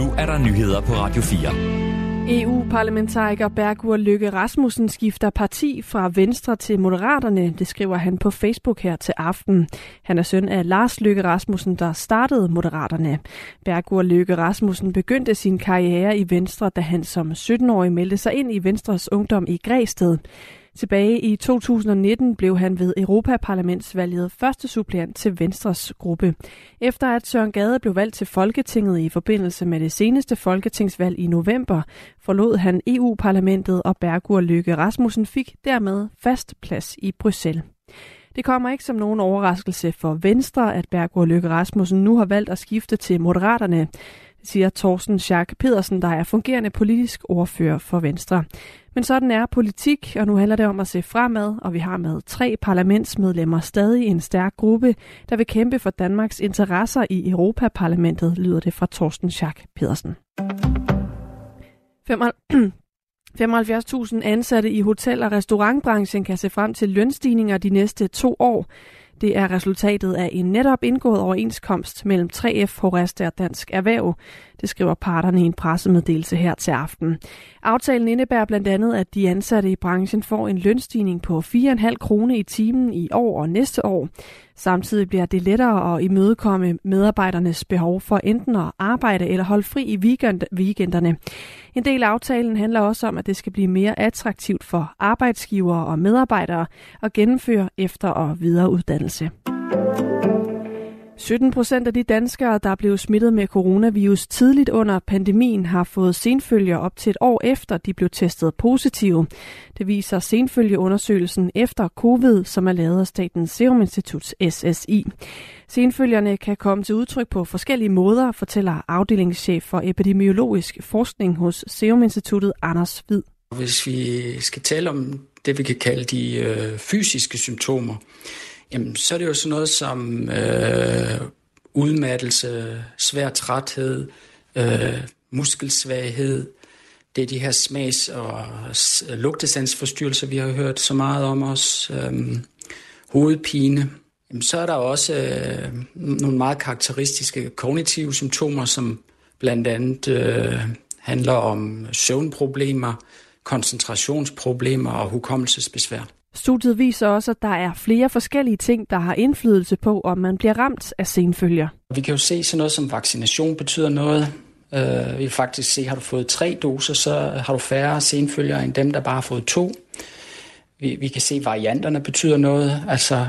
Nu er der nyheder på Radio 4. EU-parlamentariker Bergur Lykke Rasmussen skifter parti fra Venstre til Moderaterne, det skriver han på Facebook her til aften. Han er søn af Lars Lykke Rasmussen, der startede Moderaterne. Bergur Lykke Rasmussen begyndte sin karriere i Venstre, da han som 17-årig meldte sig ind i Venstres Ungdom i Græsted. Tilbage i 2019 blev han ved Europaparlamentsvalget første suppleant til Venstres gruppe. Efter at Søren Gade blev valgt til Folketinget i forbindelse med det seneste folketingsvalg i november, forlod han EU-parlamentet, og Bergur Lykke Rasmussen fik dermed fast plads i Bruxelles. Det kommer ikke som nogen overraskelse for Venstre, at Bergur Lykke Rasmussen nu har valgt at skifte til Moderaterne, siger Thorsten Schack Pedersen, der er fungerende politisk ordfører for Venstre. Men sådan er politik, og nu handler det om at se fremad, og vi har med tre parlamentsmedlemmer stadig en stærk gruppe, der vil kæmpe for Danmarks interesser i Europaparlamentet, lyder det fra Torsten Schack Pedersen. 75.000 ansatte i hotel- og restaurantbranchen kan se frem til lønstigninger de næste to år. Det er resultatet af en netop indgået overenskomst mellem 3F, Horeste og Dansk Erhverv. Det skriver parterne i en pressemeddelelse her til aften. Aftalen indebærer blandt andet, at de ansatte i branchen får en lønstigning på 4,5 kroner i timen i år og næste år. Samtidig bliver det lettere at imødekomme medarbejdernes behov for enten at arbejde eller holde fri i weekend, weekenderne. En del af aftalen handler også om, at det skal blive mere attraktivt for arbejdsgivere og medarbejdere at gennemføre efter- og videreuddannelse. 17 procent af de danskere, der blev smittet med coronavirus tidligt under pandemien, har fået senfølger op til et år efter, de blev testet positive. Det viser senfølgeundersøgelsen efter covid, som er lavet af Statens Serum Institut SSI. Senfølgerne kan komme til udtryk på forskellige måder, fortæller afdelingschef for epidemiologisk forskning hos Serum Instituttet Anders Hvid. Hvis vi skal tale om det, vi kan kalde de øh, fysiske symptomer, Jamen, så er det jo sådan noget som øh, udmattelse, svær træthed, øh, muskelsvaghed. Det er de her smags- og lugtesandsforstyrrelser, vi har hørt så meget om os. Øh, hovedpine. Jamen, så er der også øh, nogle meget karakteristiske kognitive symptomer, som blandt andet øh, handler om søvnproblemer, koncentrationsproblemer og hukommelsesbesvær. Studiet viser også, at der er flere forskellige ting, der har indflydelse på, om man bliver ramt af senfølger. Vi kan jo se sådan noget som vaccination betyder noget. Øh, vi kan faktisk se, har du fået tre doser, så har du færre senfølger end dem, der bare har fået to. Vi, vi kan se, at varianterne betyder noget. Altså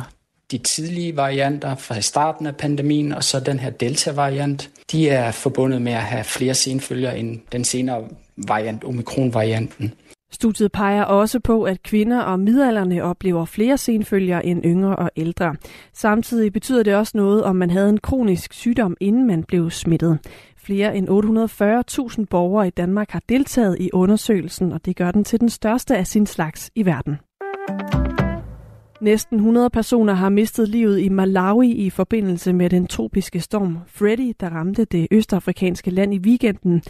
de tidlige varianter fra starten af pandemien, og så den her delta-variant, de er forbundet med at have flere senfølger end den senere variant, omikron-varianten. Studiet peger også på, at kvinder og midalderne oplever flere senfølger end yngre og ældre. Samtidig betyder det også noget, om man havde en kronisk sygdom, inden man blev smittet. Flere end 840.000 borgere i Danmark har deltaget i undersøgelsen, og det gør den til den største af sin slags i verden. Næsten 100 personer har mistet livet i Malawi i forbindelse med den tropiske storm Freddy, der ramte det østafrikanske land i weekenden.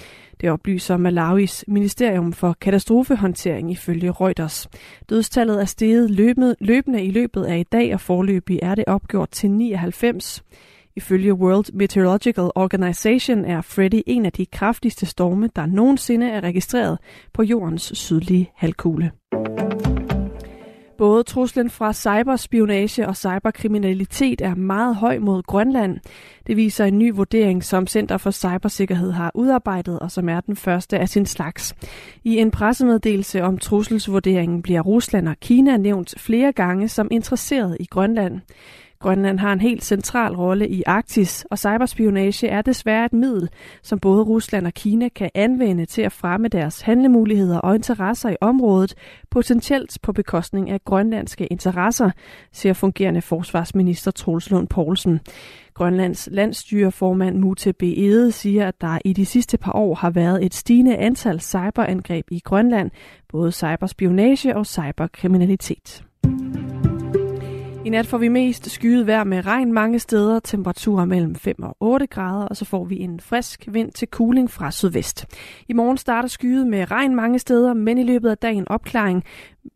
Det oplyser Malawis Ministerium for Katastrofehåndtering ifølge Reuters. Dødstallet er steget løbende i løbet af i dag, og forløbig er det opgjort til 99. Ifølge World Meteorological Organization er Freddy en af de kraftigste storme, der nogensinde er registreret på jordens sydlige halvkugle. Både truslen fra cyberspionage og cyberkriminalitet er meget høj mod Grønland. Det viser en ny vurdering, som Center for Cybersikkerhed har udarbejdet, og som er den første af sin slags. I en pressemeddelelse om trusselsvurderingen bliver Rusland og Kina nævnt flere gange som interesseret i Grønland. Grønland har en helt central rolle i Arktis, og cyberspionage er desværre et middel, som både Rusland og Kina kan anvende til at fremme deres handlemuligheder og interesser i området, potentielt på bekostning af grønlandske interesser, siger fungerende forsvarsminister Troels Lund Poulsen. Grønlands landstyreformand Mute B. Ede siger, at der i de sidste par år har været et stigende antal cyberangreb i Grønland, både cyberspionage og cyberkriminalitet. I nat får vi mest skyet vejr med regn mange steder, temperaturer mellem 5 og 8 grader, og så får vi en frisk vind til cooling fra sydvest. I morgen starter skyet med regn mange steder, men i løbet af dagen opklaring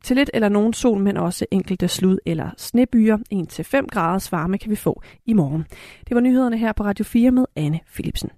til lidt eller nogen sol, men også enkelte slud eller snebyer. 1-5 graders varme kan vi få i morgen. Det var nyhederne her på Radio 4 med Anne Philipsen.